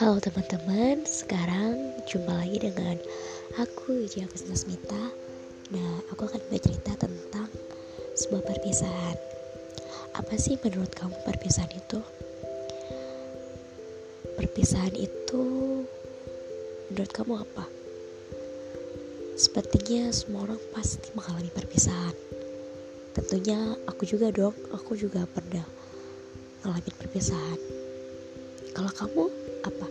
Halo teman-teman, sekarang jumpa lagi dengan aku Ija Smita Nah, aku akan bercerita tentang sebuah perpisahan Apa sih menurut kamu perpisahan itu? Perpisahan itu menurut kamu apa? Sepertinya semua orang pasti mengalami perpisahan Tentunya aku juga dong, aku juga pernah ngalamin perpisahan. Kalau kamu apa?